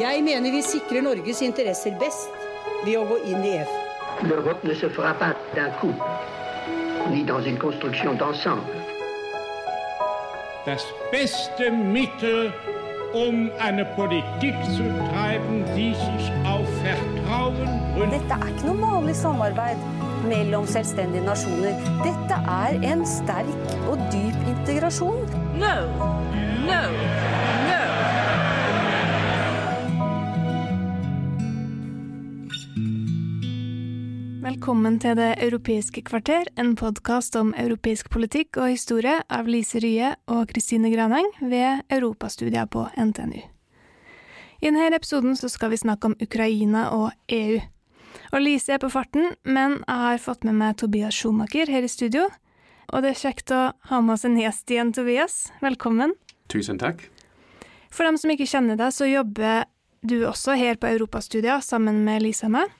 Jeg mener vi sikrer Norges interesser best ved å gå inn i EF. L'Europe ne se fera pas d'un coup, ni dans une construction d'ensemble. Das beste Mittel, um eine Politik zu treiben, die sich auf Vertrauen gründet. Dette er ikke noe vanlig samarbeid mellom selvstendige nasjoner. Dette er en sterk og dyp integrasjon. No, no, Velkommen til Det europeiske kvarter, en podkast om europeisk politikk og historie av Lise Rye og Kristine Graneng ved Europastudier på NTNU. I denne episoden skal vi snakke om Ukraina og EU. Og Lise er på farten, men jeg har fått med meg Tobias Schumacher her i studio. Og det er kjekt å ha med oss en gjest igjen, Tobias. Velkommen. Tusen takk. For dem som ikke kjenner deg, så jobber du også her på Europastudier sammen med Lise og meg.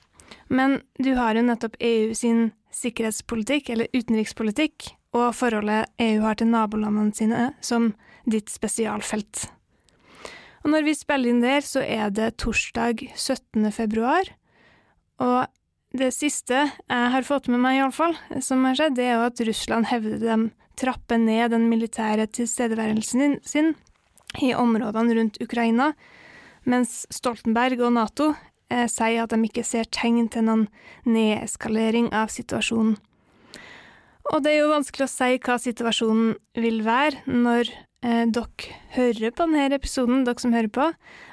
Men du har jo nettopp EU sin sikkerhetspolitikk, eller utenrikspolitikk, og forholdet EU har til nabolandene sine, som ditt spesialfelt. Og når vi spiller inn der, så er det torsdag 17. februar, og det siste jeg har fått med meg, iallfall, som har skjedd, det er jo at Russland hevder de trapper ned den militære tilstedeværelsen sin i områdene rundt Ukraina, mens Stoltenberg og Nato eh, sier at de ikke ser tegn til noen neeskalering av situasjonen. Og det er jo vanskelig å si hva situasjonen vil være når eh, dere hører på denne episoden, dere som hører på,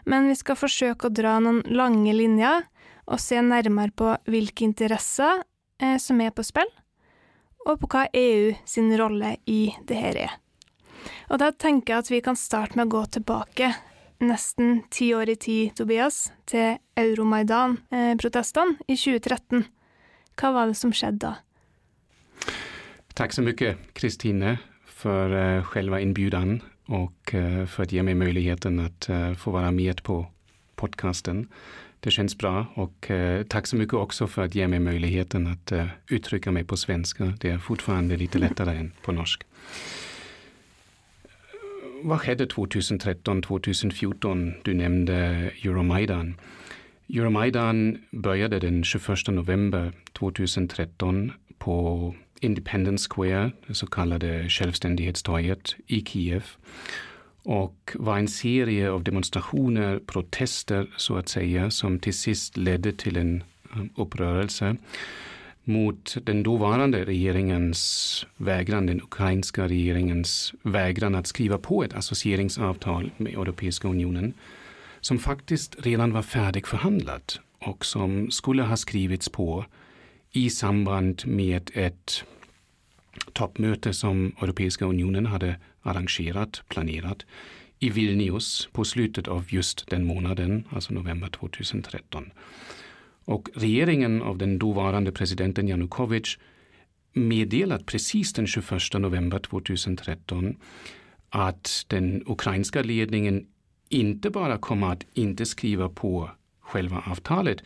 men vi skal forsøke å dra noen lange linjer og se nærmere på hvilke interesser eh, som er på spill, og på hva EU sin rolle i det her er. Og da tenker jeg at vi kan starte med å gå tilbake nesten ti år i tid, Tobias, til Euromaidan-protestene eh, i 2013. Hva var det som skjedde da? Tack så mycket Kristine för uh, eh, själva inbjudan och uh, eh, för att ge mig möjligheten att uh, få vara med på podcasten. Det känns bra och tack så mycket också för att ge mig möjligheten att uttrycka mig på svenska. Det är fortfarande lite lättare än på norsk. Vad skedde 2013, 2014? Du nämnde Euromaidan. Euromaidan började den 21 november 2013 på Independence Square, det så kallade självständighetstorget i Kiev och var en serie av demonstrationer, protester så att säga, som till sist ledde till en eh, upprörelse mot den dåvarande regeringens vägran, den ukrainska regeringens vägran att skriva på ett associeringsavtal med Europeiska unionen som faktiskt redan var färdigförhandlat och som skulle ha skrivits på i samband med ett toppmöte som Europeiska unionen hade arrangerat, planerat i Vilnius på slutet av just den månaden, alltså november 2013. Och regeringen av den dåvarande presidenten Janukovic meddelat precis den 21 november 2013 att den ukrainska ledningen inte bara kommer att inte skriva på själva avtalet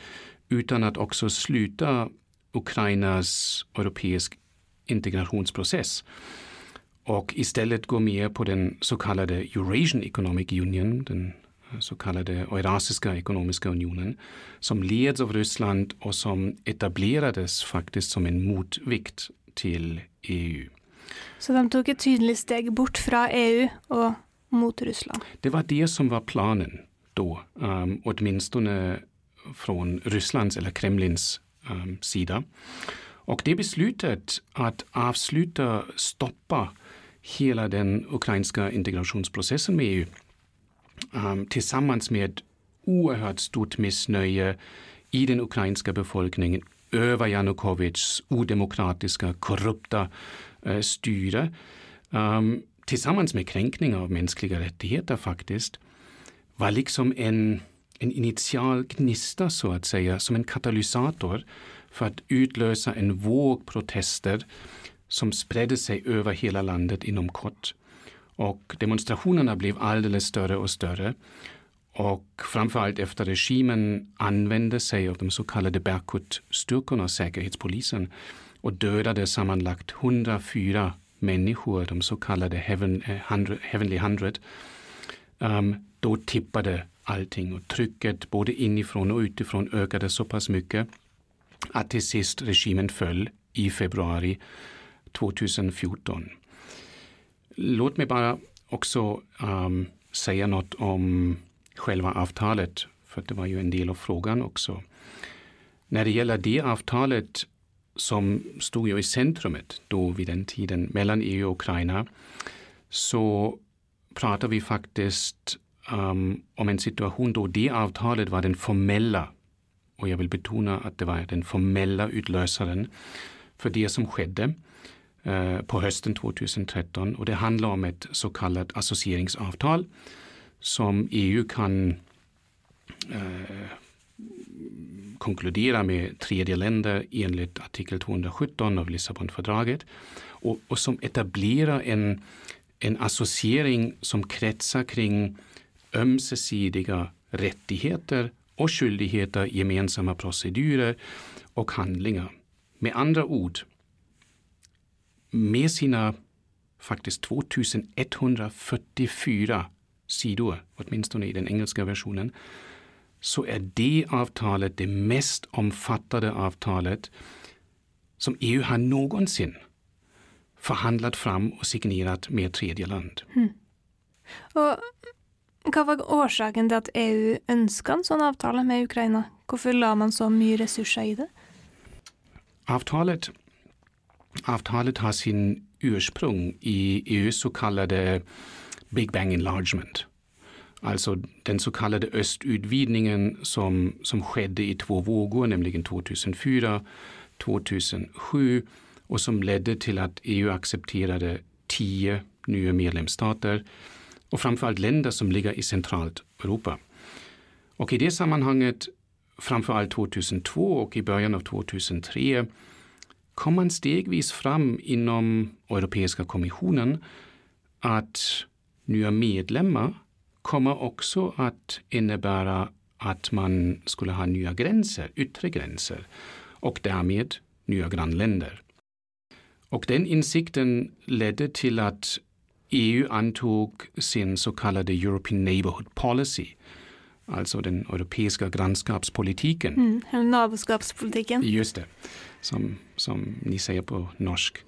utan att också sluta Ukrainas europeisk integrationsprocess. Och istället gå med på den så kallade Eurasian Economic Union, den så kallade Eurasiska ekonomiska unionen, som leds av Ryssland och som etablerades faktiskt som en motvikt till EU. Så de tog ett tydligt steg bort från EU och mot Ryssland? Det var det som var planen då, um, åtminstone från Rysslands eller Kremlins um, sida. Och det beslutet att avsluta, stoppa hela den ukrainska integrationsprocessen med EU Ähm, tillsammans med oerhört stort missnöje i den ukrainska befolkningen över Janukovics odemokratiska, korrupta uh, styre um, tillsammans med kränkningar av mänskliga rättigheter faktiskt var liksom en, en initial gnista så att säga, som en katalysator för att utlösa en våg protester som spredde sig över hela landet inom kort. Och demonstrationerna blev alldeles större och större. Och framförallt efter regimen använde sig av de så kallade Berkut-styrkorna, säkerhetspolisen, och dödade sammanlagt 104 människor, de så kallade Heaven, eh, hundred, Heavenly Hundred, um, då tippade allting och trycket både inifrån och utifrån ökade så pass mycket att till sist regimen föll i februari 2014. Låt mig bara också um, säga något om själva avtalet, för det var ju en del av frågan också. När det gäller det avtalet som stod ju i centrumet då vid den tiden mellan EU och Ukraina så pratar vi faktiskt um, om en situation då det avtalet var den formella, och jag vill betona att det var den formella utlösaren för det som skedde Eh, på hösten 2013 och det handlar om ett så kallat associeringsavtal som EU kan eh, konkludera med tredje länder enligt artikel 217 av Lissabonfördraget och, och som etablerar en, en associering som kretsar kring ömsesidiga rättigheter och skyldigheter, gemensamma procedurer och handlingar. Med andra ord, med sina faktiskt 2144 sidor, åtminstone i den engelska versionen, så är det avtalet det mest omfattande avtalet som EU har någonsin förhandlat fram och signerat med tredje land. Mm. Och vad var orsaken till att EU önskade en sån avtal med Ukraina? Varför la man så mycket resurser i det? Avtalet, avtalet har sin ursprung i EUs så kallade Big Bang Enlargement. Alltså den så kallade östutvidgningen som, som skedde i två vågor, nämligen 2004, 2007 och som ledde till att EU accepterade tio nya medlemsstater och framförallt länder som ligger i centralt Europa. Och i det sammanhanget, framförallt 2002 och i början av 2003, kom man stegvis fram inom Europeiska kommissionen att nya medlemmar kommer också att innebära att man skulle ha nya gränser, yttre gränser och därmed nya grannländer. Och den insikten ledde till att EU antog sin så kallade European Neighborhood Policy, alltså den europeiska grannskapspolitiken. Mm, naboskapspolitiken. Just det, som, som ni säger på norsk.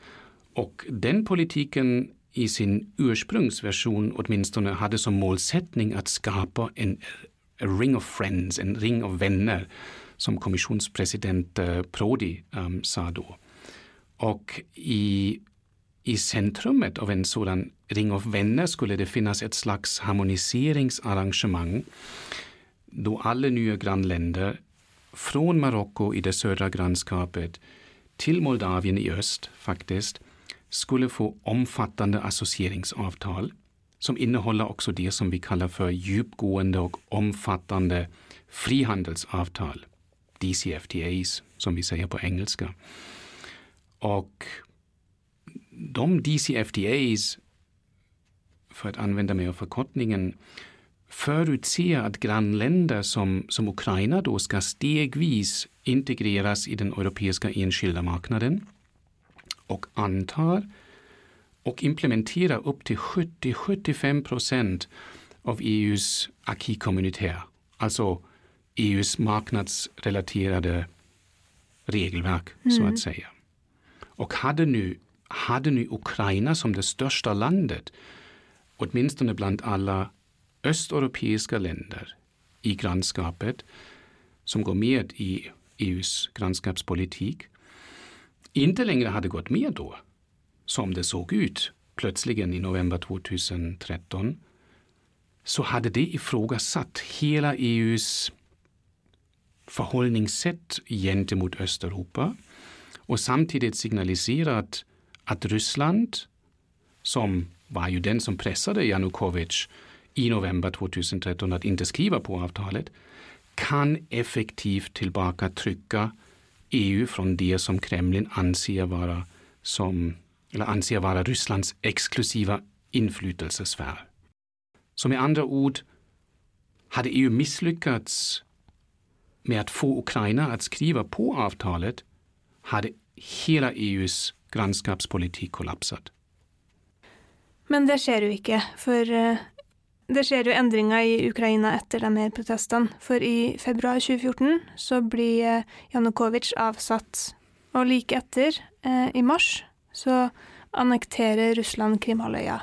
Och den politiken i sin ursprungsversion åtminstone hade som målsättning att skapa en ring of friends, en ring av vänner, som kommissionspresident eh, Prodi um, sa då. Och i, i centrumet av en sådan ring av vänner skulle det finnas ett slags harmoniseringsarrangemang då alla nya grannländer från Marocko i det södra grannskapet till Moldavien i öst faktiskt skulle få omfattande associeringsavtal som innehåller också det som vi kallar för djupgående och omfattande frihandelsavtal, DCFTAs som vi säger på engelska. Och de DCFTAs, för att använda mig av förkortningen, förutser att grannländer som, som Ukraina då ska stegvis integreras i den europeiska enskilda marknaden och antar och implementerar upp till 70-75 procent av EUs acquis communautaire, alltså EUs marknadsrelaterade regelverk mm. så att säga. Och hade nu, hade nu Ukraina som det största landet, åtminstone bland alla östeuropeiska länder i grannskapet som går med i EUs grannskapspolitik, inte längre hade gått med då, som det såg ut plötsligen i november 2013, så hade det ifrågasatt hela EUs förhållningssätt gentemot Östeuropa och samtidigt signaliserat att Ryssland, som var ju den som pressade Janukovic i november 2013 att inte skriva på avtalet, kan effektivt tillbaka trycka EU från det som Kremlin anser vara, som, eller anser vara Rysslands exklusiva inflytelsesfär. Så med andra ord, hade EU misslyckats med att få Ukraina att skriva på avtalet hade hela EUs grannskapspolitik kollapsat. Men det sker ju inte, för eh, det skjer jo endringer i Ukraina etter de her protestene. For i februar 2014 så blir eh, Janukovitsj avsatt. Og like etter, eh, i mars, så annekterer Russland Krimhalvøya.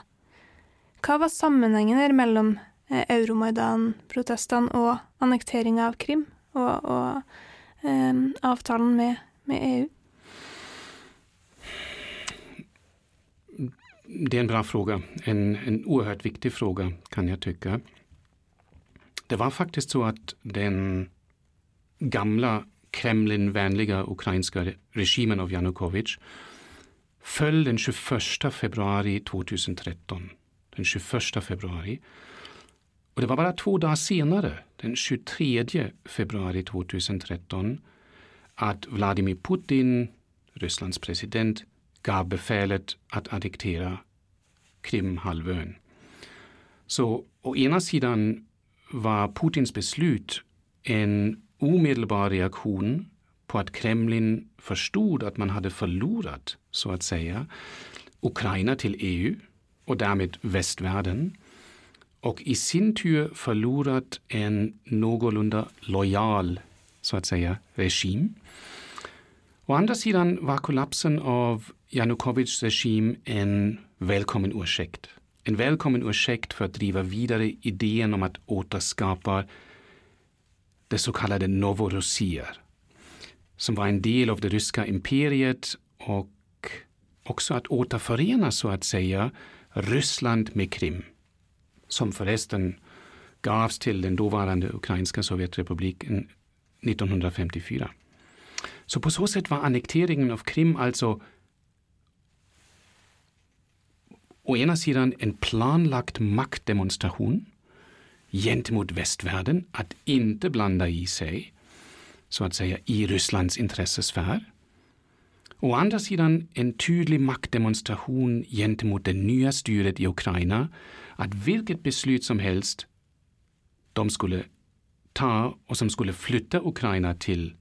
Hva var sammenhengen her mellom eh, Euromaidan-protestene og annekteringa av Krim, og, og eh, avtalen med, med EU? Det är en bra fråga. En, en oerhört viktig fråga kan jag tycka. Det var faktiskt så att den gamla Kremlinvänliga ukrainska regimen av Janukovyč föll den 21 februari 2013. Den 21 februari. Och det var bara två dagar senare, den 23 februari 2013, att Vladimir Putin, Rysslands president, gav befälet att addiktera Krimhalvön. Så å ena sidan var Putins beslut en omedelbar reaktion på att Kremlin förstod att man hade förlorat, så att säga, Ukraina till EU och därmed västvärlden och i sin tur förlorat en någorlunda lojal, så att säga, regim. Å andra sidan var kollapsen av Janukowitschs regim en välkommen ursäkt. En välkommen ursäkt för att driva vidare idén om att återskapa det så kallade Novorossier, som var en del av det ryska imperiet och också att återförena, så att säga, Ryssland med Krim, som förresten gavs till den dåvarande ukrainska Sovjetrepubliken 1954. Så på så sätt var annekteringen av Krim alltså å ena sidan en planlagt maktdemonstration gentemot västvärlden att inte blanda i sig, så att säga, i Rysslands intressesfär. Å andra sidan en tydlig maktdemonstration gentemot det nya styret i Ukraina att vilket beslut som helst de skulle ta och som skulle flytta Ukraina till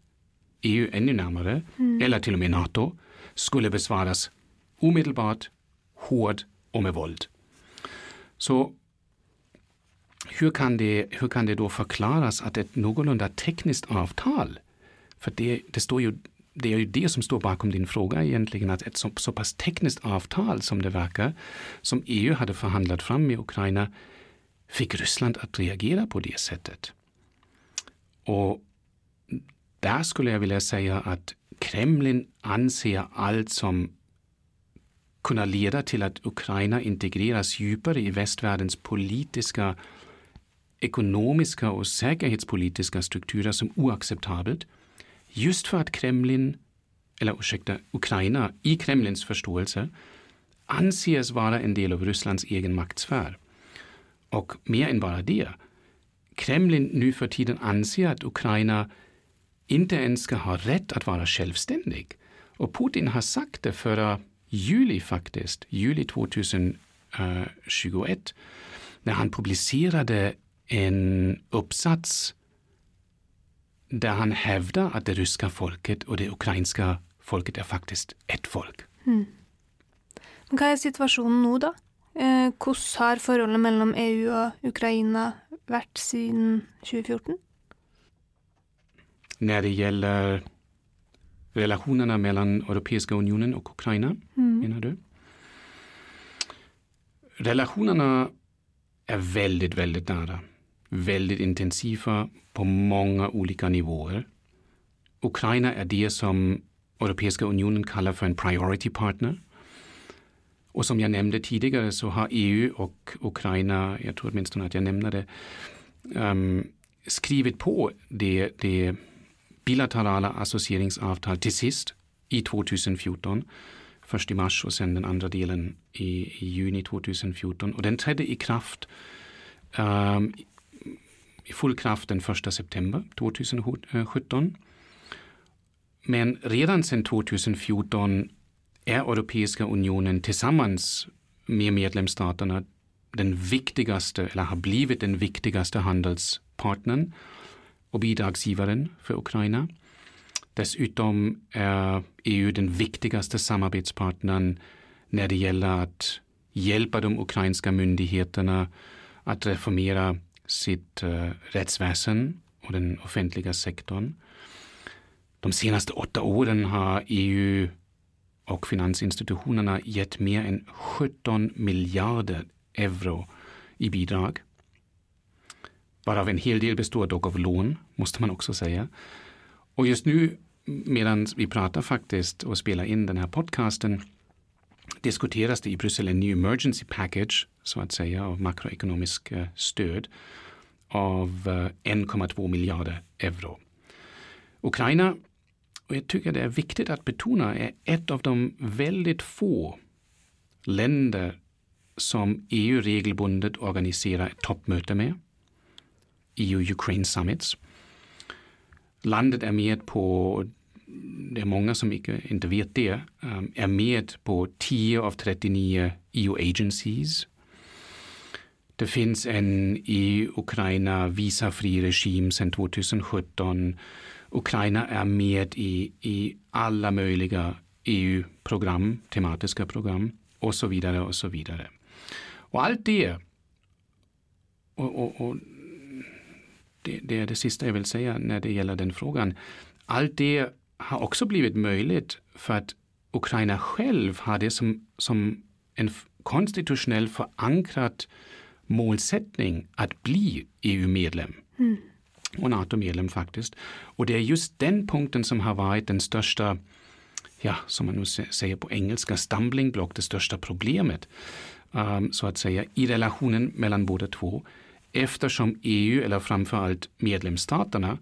EU ännu närmare, mm. eller till och med NATO, skulle besvaras omedelbart, hård och med våld. Så hur kan, det, hur kan det då förklaras att ett någorlunda tekniskt avtal, för det, det, står ju, det är ju det som står bakom din fråga egentligen, att ett så, så pass tekniskt avtal som det verkar, som EU hade förhandlat fram med Ukraina, fick Ryssland att reagera på det sättet. Och där skulle jag vilja säga att Kremlin anser allt som kunna leda till att Ukraina integreras djupare i västvärldens politiska ekonomiska och säkerhetspolitiska strukturer som oacceptabelt just för att Kremlin, eller ursäkta, Ukraina i Kremlins förståelse anses vara en del av Rysslands egen maktsfär. Och mer än bara det, Kremlin nu för tiden anser att Ukraina inte ens ska ha rätt att vara självständig. Och Putin har sagt det förra juli faktiskt, juli 2021, när han publicerade en uppsats där han hävdar att det ryska folket och det ukrainska folket är faktiskt ett folk. Mm. Hva er situasjonen nå, da? Eh, hvordan har forholdet mellom EU og Ukraina vært siden 2014? När det gäller relationerna mellan Europeiska unionen och Ukraina, mm. menar du? Relationerna är väldigt, väldigt nära väldigt intensiva på många olika nivåer. Ukraina är det som Europeiska unionen kallar för en priority partner. Och som jag nämnde tidigare så har EU och Ukraina, jag tror åtminstone att jag nämnde det, um, skrivit på det, det bilaterala associeringsavtal till sist i 2014. Först i mars och sen den andra delen i, i juni 2014. Och den trädde i kraft um, i full kraft den 1 september 2017. Men redan sedan 2014 är Europeiska unionen tillsammans med medlemsstaterna den viktigaste, eller har blivit den viktigaste handelspartnern och bidragsgivaren för Ukraina. Dessutom är EU den viktigaste samarbetspartnern när det gäller att hjälpa de ukrainska myndigheterna att reformera sitt uh, rättsväsen och den offentliga sektorn. De senaste åtta åren har EU och finansinstitutionerna gett mer än 17 miljarder euro i bidrag. Varav en hel del består dock av lån, måste man också säga. Och just nu, medan vi pratar faktiskt och spelar in den här podcasten, diskuteras det i Bryssel en ny emergency package, så att säga, av makroekonomisk eh, stöd av eh, 1,2 miljarder euro. Ukraina, och jag tycker det är viktigt att betona, är ett av de väldigt få länder som EU regelbundet organiserar ett toppmöte med. EU-Ukraine Summits. Landet är med på, det är många som inte vet det, är um, med på 10 av 39 EU-agencies. Det finns en i Ukraina visafri regim sedan 2017. Ukraina är med i, i alla möjliga EU-program, tematiska program och så vidare och så vidare. Och allt det, och, och, och det, det, är det sista jag vill säga när det gäller den frågan. Allt det har också blivit möjligt för att Ukraina själv har det som, som en konstitutionell förankrad målsättning att bli EU-medlem. Mm. Och NATO-medlem faktiskt. Och det är just den punkten som har varit den största, ja, som man nu säger på engelska, stumbling block, det största problemet, um, så att säga, i relationen mellan båda två eftersom EU, eller framförallt medlemsstaterna,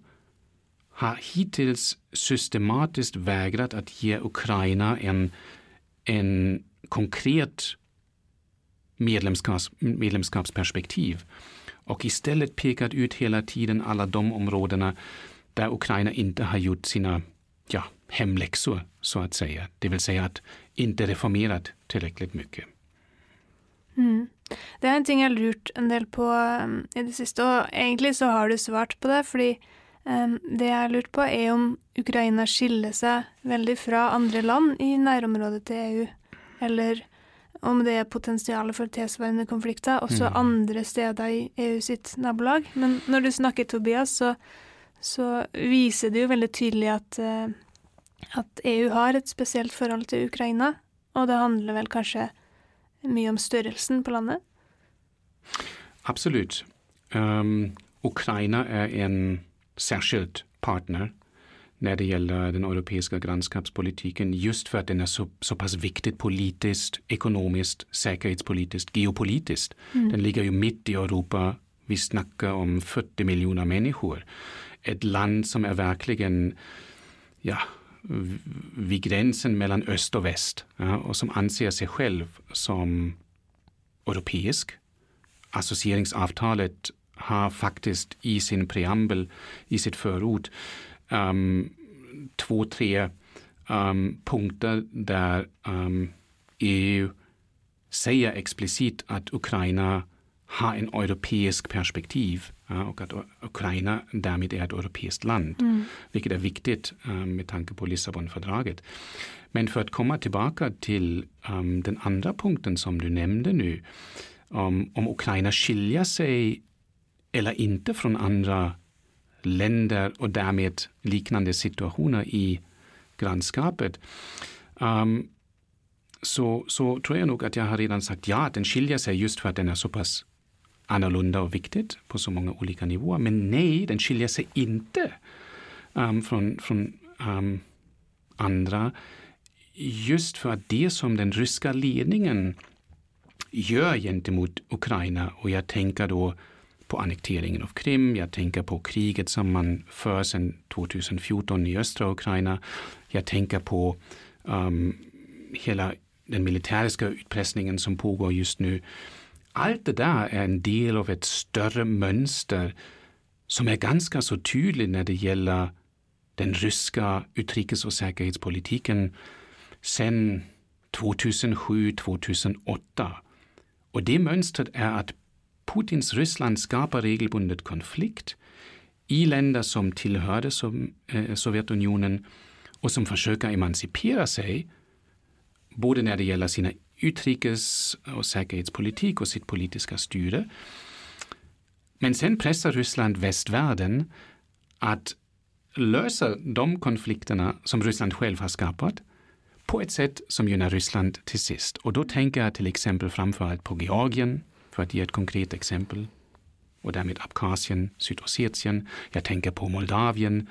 har hittills systematiskt vägrat att ge Ukraina en, en konkret medlemskaps, medlemskapsperspektiv och istället pekat ut hela tiden alla de områdena där Ukraina inte har gjort sina ja, hemläxor, så att säga. Det vill säga att inte reformerat tillräckligt mycket. Mm. Det er en ting jeg har lurt en del på um, i det siste, og egentlig så har du svart på det, fordi um, det jeg har lurt på, er om Ukraina skiller seg veldig fra andre land i nærområdet til EU, eller om det er potensial for tilsvarende konflikter også mm. andre steder i EU sitt nabolag. Men når du snakker, Tobias, så, så viser det jo veldig tydelig at, uh, at EU har et spesielt forhold til Ukraina, og det handler vel kanskje mye om størrelsen på landet? Absolut. Um, Ukraina är en särskild partner när det gäller den europeiska grannskapspolitiken just för att den är så, så pass viktig politiskt, ekonomiskt, säkerhetspolitiskt, geopolitiskt. Mm. Den ligger ju mitt i Europa. Vi snackar om 40 miljoner människor. Ett land som är verkligen ja, vid gränsen mellan öst och väst ja, och som anser sig själv som europeisk. Associeringsavtalet har faktiskt i sin preambel, i sitt förord, um, två, tre um, punkter där ehm, um, EU säger explicit att Ukraina har en europeisk perspektiv ja, och att Ukraina därmed är ett europeiskt land, mm. vilket är viktigt um, med tanke på Lissabonfördraget. Men för att komma tillbaka till um, den andra punkten som du nämnde nu, um, om Ukraina skiljer sig eller inte från andra länder och därmed liknande situationer i grannskapet, um, så, så tror jag nog att jag har redan sagt ja, den skiljer sig just för att den är så pass annorlunda och viktigt på så många olika nivåer. Men nej, den skiljer sig inte um, från, från um, andra. Just för att det som den ryska ledningen gör gentemot Ukraina och jag tänker då på annekteringen av Krim, jag tänker på kriget som man för sedan 2014 i östra Ukraina. Jag tänker på um, hela den militäriska utpressningen som pågår just nu. Allt det där är en del av ett större mönster som är ganska så tydligt när det gäller den ryska utrikes och säkerhetspolitiken sedan 2007-2008. Och det mönstret är att Putins Ryssland skapar regelbundet konflikt i länder som tillhörde eh, øh, Sovjetunionen och som försöker emancipera sig, både när det gäller sina utrikes och säkerhetspolitik och sitt politiska styre. Men sen pressar Ryssland västvärlden att lösa de konflikterna som Ryssland själv har skapat på ett sätt som gynnar Ryssland till sist. Och då tänker jag till exempel framförallt på Georgien, för att ge ett konkret exempel, och därmed Abkhazien, Sydossetien. Jag tänker på Moldavien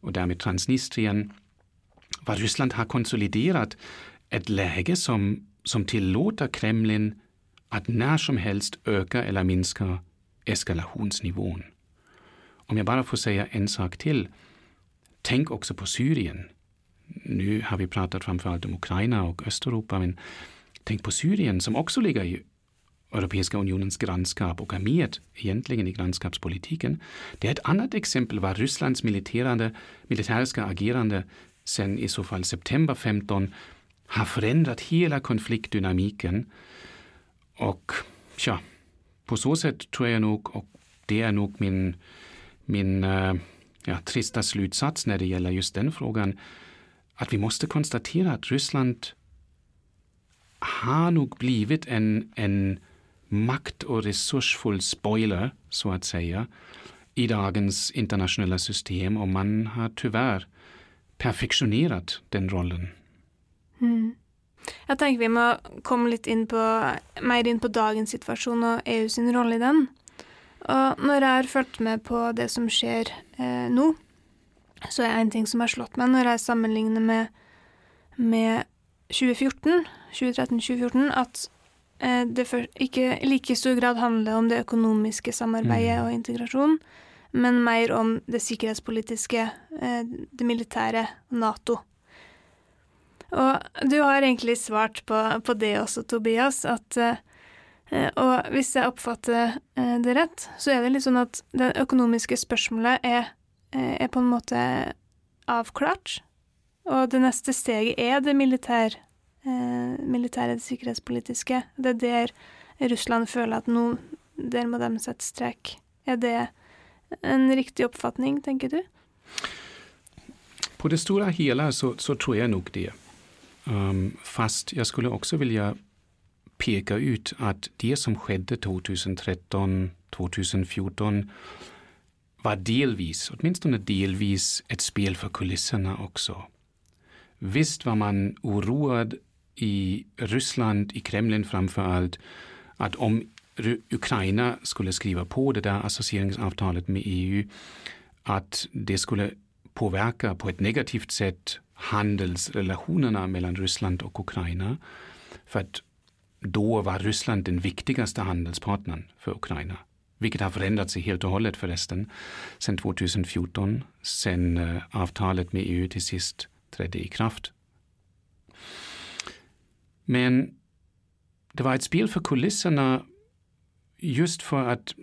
och därmed Transnistrien. Vad Ryssland har konsoliderat ett läge som, som tillåter Kremlin att när som helst öka eller minska eskalationsnivån. Om jag bara får säga en sak till. Tänk också på Syrien. Nu har vi pratat framförallt om Ukraina och Östeuropa, men tänk på Syrien som också ligger i Europeiska unionens grannskap och är med egentligen i grannskapspolitiken. Det är ett annat exempel var Rysslands militäriska agerande sen i så fall september 15 har förändrat hela konfliktdynamiken. Och ja, på så sätt tror jag nog, och det är nog min, min eh, ja, trista slutsats när det gäller just den frågan, att vi måste konstatera att Ryssland har nog blivit en, en makt och resursfull spoiler, så att säga, i dagens internationella system och man har tyvärr perfektionerat den rollen. Mm. Jeg tenker vi må komme litt inn på, mer inn på dagens situasjon og EU sin rolle i den. Og når jeg har fulgt med på det som skjer eh, nå, så er en ting som har slått meg når jeg sammenligner med, med 2014, 2013-2014, at eh, det for, ikke i like stor grad handler om det økonomiske samarbeidet mm. og integrasjon, men mer om det sikkerhetspolitiske, eh, det militære, Nato. Og du har egentlig svart på, på det også, Tobias, at eh, Og hvis jeg oppfatter eh, det rett, så er det litt sånn at det økonomiske spørsmålet er, eh, er på en måte avklart, og det neste steget er det militær, eh, militære, det sikkerhetspolitiske. Det er der Russland føler at nå, der må de sette strek. Er det en riktig oppfatning, tenker du? På det stora hela så, så tror jag nog det. Um, fast jag skulle också vilja peka ut att det som skedde 2013, 2014 var delvis, åtminstone delvis, ett spel för kulisserna också. Visst var man oroad i Ryssland, i Kremlin framför allt, att om Ukraina skulle skriva på det där associeringsavtalet med EU, att det skulle påverka på ett negativt sätt handelsrelationerna mellan Ryssland och Ukraina. För att då var Ryssland den viktigaste handelspartnern för Ukraina. Vilket har förändrat sig helt och hållet förresten sedan 2014, sen uh, avtalet med EU till sist trädde i kraft. Men det var ett spel för kulisserna just för att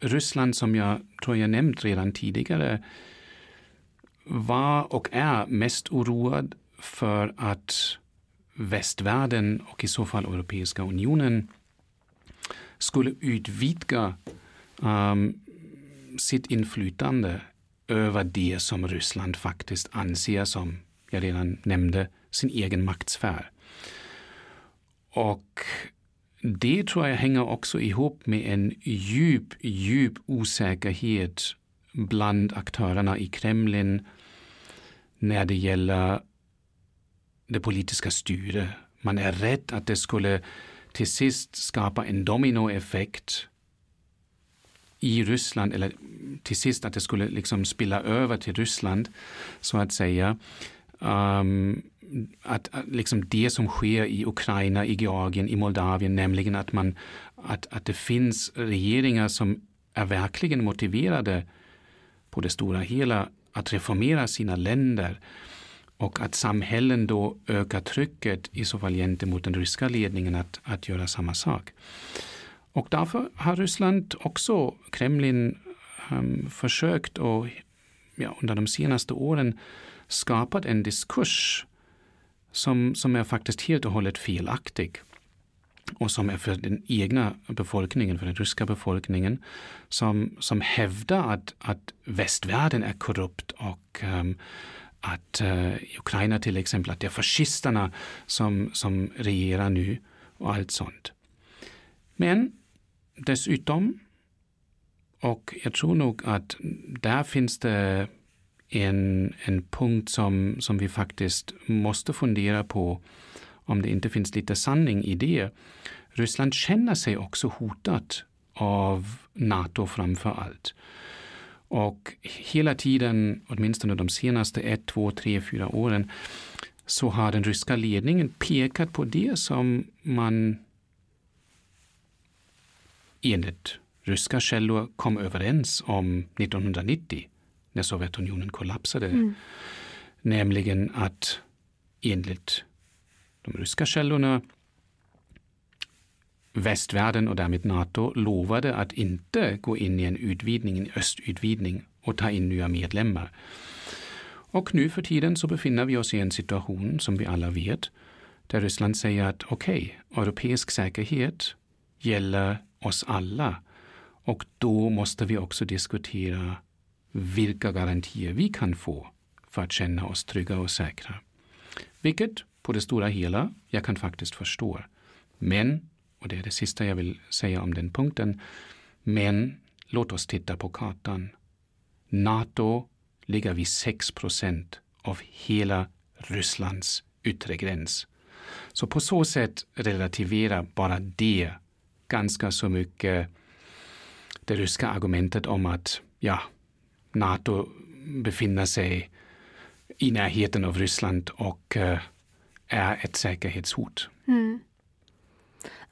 Ryssland, som jag tror jag nämnt redan tidigare, var och är mest oroad för att västvärlden och i så fall Europeiska unionen skulle utvidga um, sitt inflytande över det som Ryssland faktiskt anser som, jag redan nämnde, sin egen maktsfär. Och det tror jag hänger också ihop med en djup, djup osäkerhet bland aktörerna i Kremlin när det gäller det politiska styret. Man är rädd att det skulle till sist skapa en dominoeffekt i Ryssland, eller till sist att det skulle liksom spilla över till Ryssland, så att säga. Um, att, att liksom det som sker i Ukraina, i Georgien, i Moldavien, nämligen att, man, att, att det finns regeringar som är verkligen motiverade på det stora hela att reformera sina länder och att samhällen då ökar trycket i så fall gentemot den ryska ledningen att, att göra samma sak. Och därför har Ryssland också, Kremlin, um, försökt och ja, under de senaste åren skapat en diskurs som, som är faktiskt helt och hållet felaktig och som är för den egna befolkningen, för den ryska befolkningen, som, som hävdar att, att västvärlden är korrupt och um, att uh, Ukraina till exempel att det är fascisterna som, som regerar nu och allt sånt. Men dessutom Och jag tror nog att där finns det en, en punkt som, som vi faktiskt måste fundera på om det inte finns lite sanning i det. Ryssland känner sig också hotat av Nato framför allt. Och hela tiden, åtminstone de senaste ett, två, tre, fyra åren, så har den ryska ledningen pekat på det som man enligt ryska källor kom överens om 1990 när Sovjetunionen kollapsade. Mm. Nämligen att enligt de ryska källorna västvärlden och därmed Nato lovade att inte gå in i en utvidgning, en östutvidgning och ta in nya medlemmar. Och nu för tiden så befinner vi oss i en situation som vi alla vet där Ryssland säger att okej, okay, europeisk säkerhet gäller oss alla och då måste vi också diskutera vilka garantier vi kan få för att känna oss trygga och säkra. Vilket på det stora hela jag kan faktiskt förstå. Men, och det är det sista jag vill säga om den punkten, men låt oss titta på kartan. Nato ligger vid 6 procent av hela Rysslands yttre gräns. Så på så sätt relativerar bara det ganska så mycket det ryska argumentet om att ja, Nato befinner sig i närheten av Ryssland och eh, är ett säkerhetshot. Mm.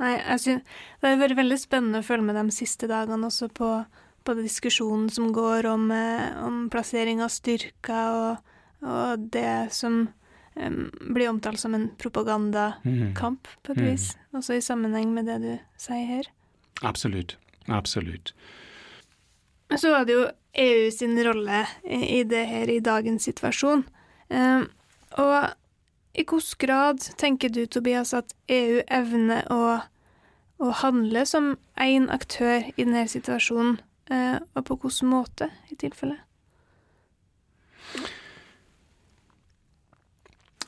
Nei, altså, det har vært veldig spennende å følge med de siste dagene også på, på diskusjonen som går om, eh, om plassering av styrker og, og det som um, blir omtalt som en propagandakamp, mm. på et vis. Mm. Også i sammenheng med det du sier her. Absolutt. Absolutt. Så var det jo EU sin rolle i det her i dagens situasjon. Um, og i hvilken grad tenker du, Tobias, at EU evner å, å handle som én aktør i denne situasjonen, uh, eh, og på hvilken måte, i tilfelle?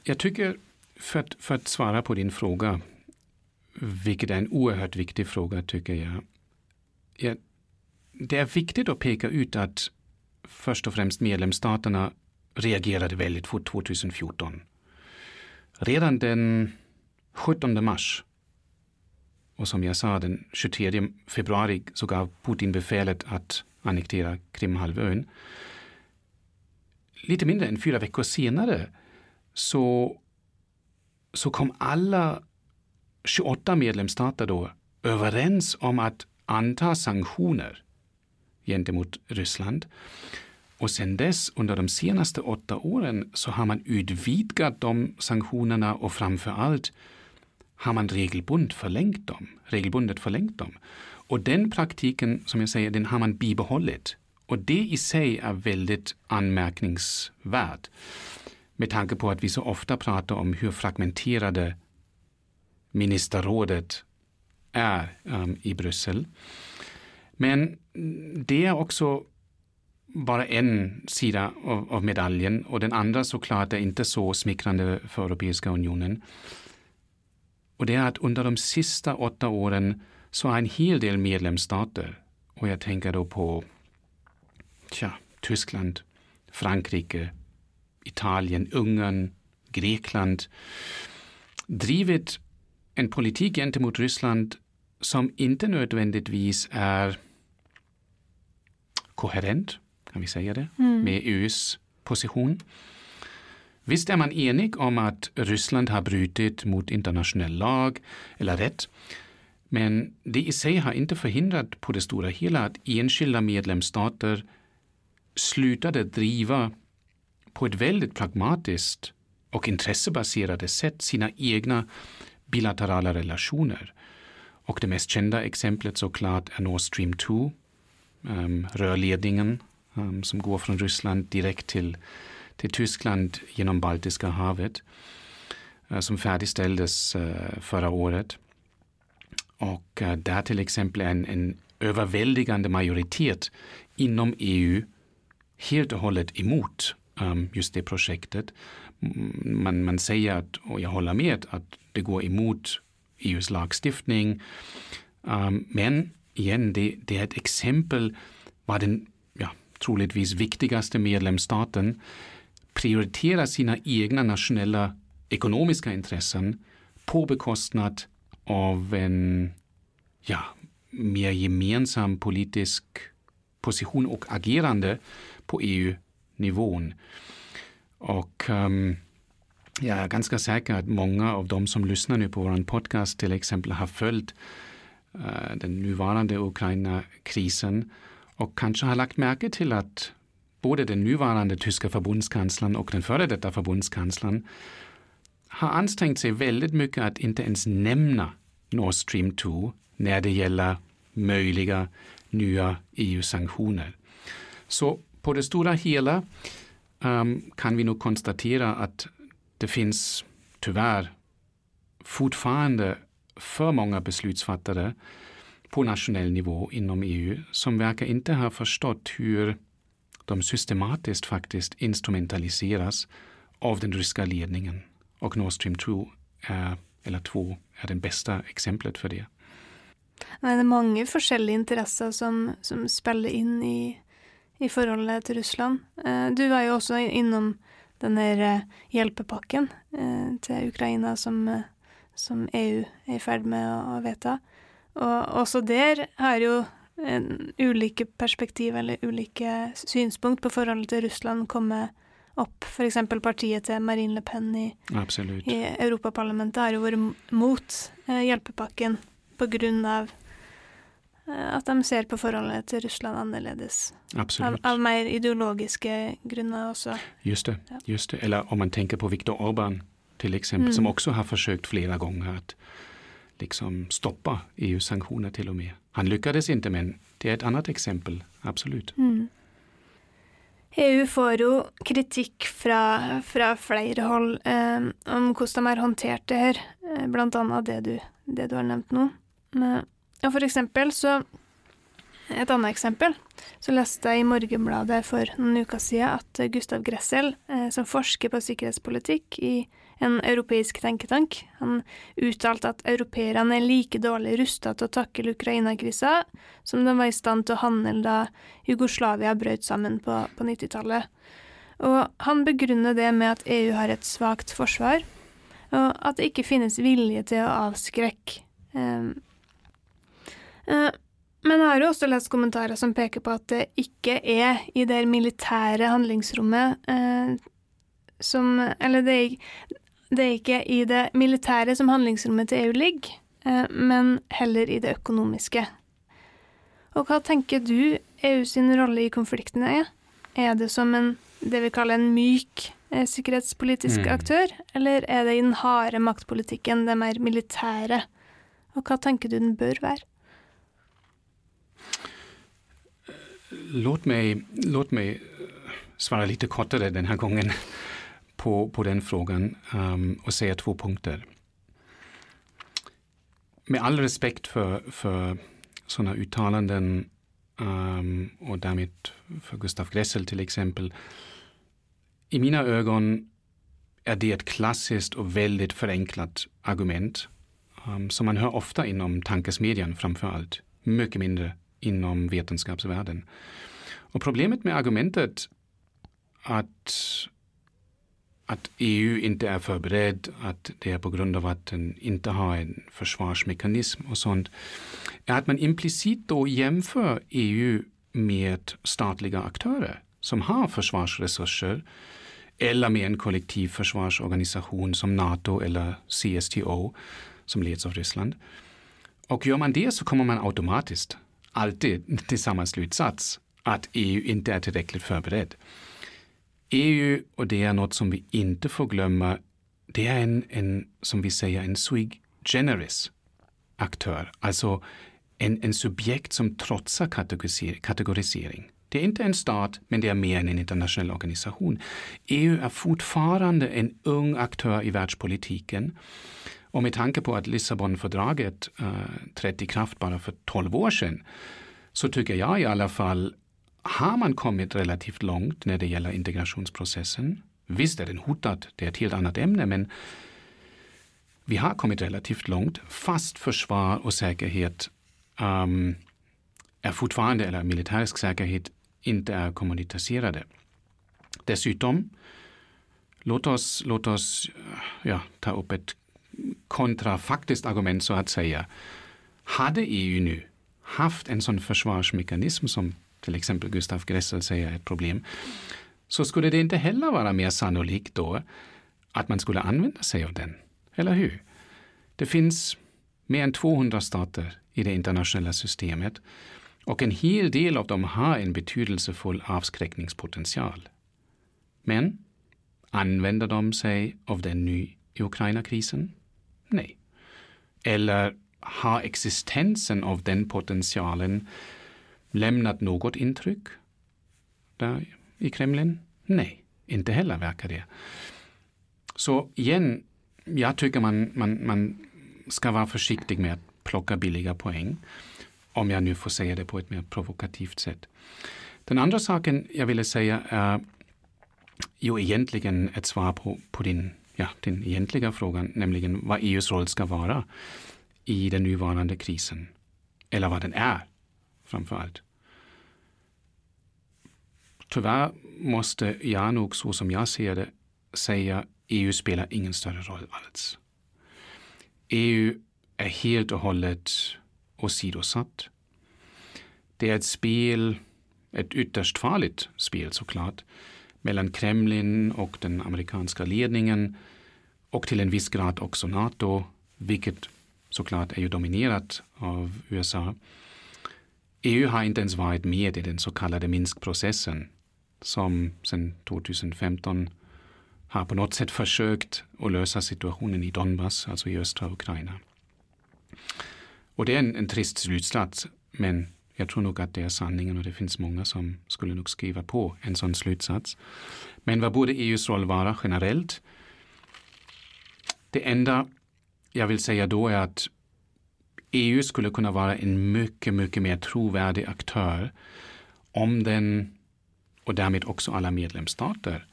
Jag tycker, för att, för att svara på din fråga, vilket är en oerhört viktig fråga tycker jag. jag det är viktigt att peka ut att först och främst medlemsstaterna reagerade väldigt fort 2014. Redan den 17 mars och som jag sa den 23 februari så gav Putin befälet att annektera Krimhalvön. Lite mindre än fyra veckor senare så, så kom alla 28 medlemsstater då överens om att anta sanktioner gentemot Ryssland. Och sen dess, under de senaste åtta åren, så har man utvidgat de sanktionerna och framför allt har man regelbundet förlängt dem. Regelbundet förlängt dem. Och den praktiken, som jag säger, den har man bibehållit. Och det i sig är väldigt anmärkningsvärt. Med tanke på att vi så ofta pratar om hur fragmenterade ministerrådet är um, i Bryssel. Men det är också bara en sida av, av, medaljen och den andra såklart är inte så smickrande för Europeiska unionen. Och det är att under de sista åtta åren så har en hel del medlemsstater, och jag tänker då på tja, Tyskland, Frankrike, Italien, Ungern, Grekland, drivit en politik gentemot Ryssland som inte nödvändigtvis är koherent, kan vi säga det, mm. med EUs position. Visst är man enig om att Ryssland har brutit mot internationell lag eller rätt, men det i sig har inte förhindrat på det stora hela att enskilda medlemsstater slutade driva på ett väldigt pragmatiskt och intressebaserade sätt sina egna bilaterala relationer. Och det mest kända exemplet såklart är Nord Stream 2, um, rörledningen um, som går från Ryssland direkt till, till Tyskland genom Baltiska havet, uh, som färdigställdes uh, förra året. Och uh, där till exempel en, en överväldigande majoritet inom EU helt och hållet emot um, just det projektet. Mm, man, man säger, att, och jag håller med, att det går emot EUs lagstiftning. Um, men igen, det, det, är ett exempel vad den troligtvis viktigaste medlemsstaten, prioriterar sina egna nationella ekonomiska intressen på bekostnad av en ja, mer gemensam politisk position och agerande på EU-nivån. Och um, jag är ganska säker att många av de som lyssnar nu på vår podcast till exempel har följt uh, den nuvarande Ukraina-krisen och kanske har lagt märke till att både den nuvarande tyska förbundskanslern och den före detta förbundskanslern har ansträngt sig väldigt mycket att inte ens nämna Nord Stream 2 när det gäller möjliga nya EU-sanktioner. Så på det stora hela um, kan vi nog konstatera att det finns tyvärr fortfarande för många beslutsfattare på nationell nivå inom EU som verkar inte ha förstått hur de systematiskt faktiskt instrumentaliseras av den ryska ledningen. Och Nord Stream 2 är, eller 2 är det bästa exemplet för det. Det är många olika intressen som, som spelar in i, i förhållandet till Ryssland. Eh, du var ju också inom den här eh, hjälpepacken eh, till Ukraina som, eh, som EU är i färd med att veta. Och också där har ju en, olika perspektiv eller olika synpunkt på förhållandet till Ryssland kommit upp. För exempel partiet till Marine Le Pen i, i Europaparlamentet har ju varit mot eh, grund av eh, att de ser på förhållandet till Ryssland annorledes. Av, av mer ideologiska grunder också. Just det, ja. just det. Eller om man tänker på Viktor Orbán till exempel, mm. som också har försökt flera gånger att liksom stoppa EU-sanktioner till och med. Han lyckades inte men det är ett annat exempel, absolut. Mm. EU får ju kritik från fra flere hold eh, om hur de har hanterat det här, eh, bland annat det du, det du har nämnt nu. Men, og for eksempel så Et annet eksempel. Så leste jeg i Morgenbladet for noen uker siden at Gustav Gressel, eh, som forsker på sikkerhetspolitikk i en europeisk tenketank, han uttalte at europeerne er like dårlig rusta til å takle Ukraina-krisa som de var i stand til å handle da Jugoslavia brøt sammen på, på 90-tallet. Og han begrunner det med at EU har et svakt forsvar, og at det ikke finnes vilje til å avskrekke. Um, uh, men jeg har også lest kommentarer som peker på at det ikke er i det militære handlingsrommet eh, som Eller det er, det er, ikke i det militære som handlingsrommet til EU ligger, eh, men heller i det økonomiske. Og hva tenker du EU sin rolle i konflikten er? Er det som en, det vi kaller en myk eh, sikkerhetspolitisk mm. aktør, eller er det i den harde maktpolitikken, det mer militære? Og hva tenker du den bør være? Låt mig, låt mig eh, svara lite kortare den här gången på, på den frågan um, och säga två punkter. Med all respekt för, för sådana uttalanden um, och därmed för Gustav Gressel till exempel. I mina ögon är det ett klassiskt och väldigt förenklat argument um, som man hör ofta inom tankesmedjan framför allt. Mycket mindre inom vetenskapsvärlden. Och problemet med argumentet att, att EU inte är förberedd, att det är på grund av att den inte har en försvarsmekanism och sånt, är att man implicit då jämför EU med statliga aktörer som har försvarsresurser eller med en kollektiv försvarsorganisation som NATO eller CSTO som leds av Ryssland. Och gör man det så kommer man automatiskt alltid till samma slutsats, att EU inte är tillräckligt förberedd. EU, och det är något som vi inte får glömma, det är en, en som vi säger, en sui generis aktör, alltså en, en subjekt som trotsar kategorisering. Det är inte en stat, men det är mer än en internationell organisation. EU är fortfarande en ung aktör i världspolitiken. Och med tanke på att Lissabonfördraget eh, trätt i kraft bara för 12 år sedan så tycker jag i alla fall har man kommit relativt långt när det gäller integrationsprocessen. Visst är den hotad, det är ett helt annat ämne, men vi har kommit relativt långt. Fast försvar och säkerhet ähm, är fortfarande, eller militärisk säkerhet, inte är kommunicerade. Dessutom, låt oss, låt oss ja, ta upp ett kontrafaktiskt argument så att säga. Hade EU nu haft en sån försvarsmekanism som till exempel Gustav Gressel säger är ett problem, så skulle det inte heller vara mer sannolikt då att man skulle använda sig av den. Eller hur? Det finns mer än 200 stater i det internationella systemet och en hel del av dem har en betydelsefull avskräckningspotential. Men använder de sig av den nu i Ukraina-krisen? Nej. Eller har existensen av den potentialen lämnat något intryck där i Kremlin? Nej, inte heller verkar det. Så igen, jag tycker man, man, man ska vara försiktig med att plocka billiga poäng. Om jag nu får säga det på ett mer provokativt sätt. Den andra saken jag ville säga är ju egentligen ett svar på, på din, ja, den egentliga frågan, nämligen vad EUs roll ska vara i den nuvarande krisen. Eller vad den är, framför allt. Tyvärr måste jag nog, så som jag ser det, säga EU spelar ingen större roll alls. EU är helt och hållet åsidosatt. Det är ett spel, ett ytterst farligt spel såklart, mellan Kremlin och den amerikanska ledningen och till en viss grad också NATO, vilket såklart är ju dominerat av USA. EU har inte ens varit med i den så kallade Minskprocessen som sedan 2015 har på något sätt försökt att lösa situationen i Donbass, alltså i östra Ukraina. Och det är en, en trist slutsats, men jag tror nog att det är sanningen och det finns många som skulle nog skriva på en sån slutsats. Men vad borde EUs roll vara generellt? Det enda jag vill säga då är att EU skulle kunna vara en mycket, mycket mer trovärdig aktör om den, och därmed också alla medlemsstater,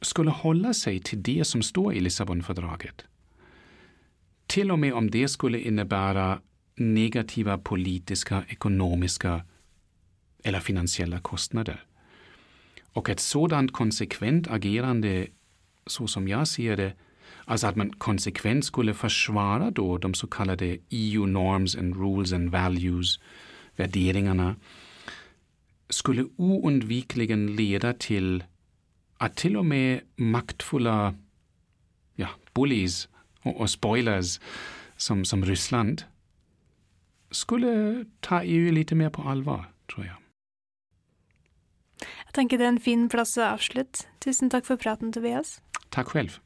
skulle hålla sig till det som står i Lissabonfördraget. Till och med om det skulle innebära negativa politiska, ekonomiska eller finansiella kostnader. Och ett sådant konsekvent agerande, så som jag ser det, alltså att man konsekvent skulle försvara då de så kallade EU norms and rules and values, värderingarna, skulle oundvikligen leda till att till och med maktfulla ja, bullies och, och spoilers som, som Ryssland skulle ta EU lite mer på allvar, tror jag. Jag tänker det är en fin plats att avsluta. Tusen tack för praten, Tobias. Tack själv.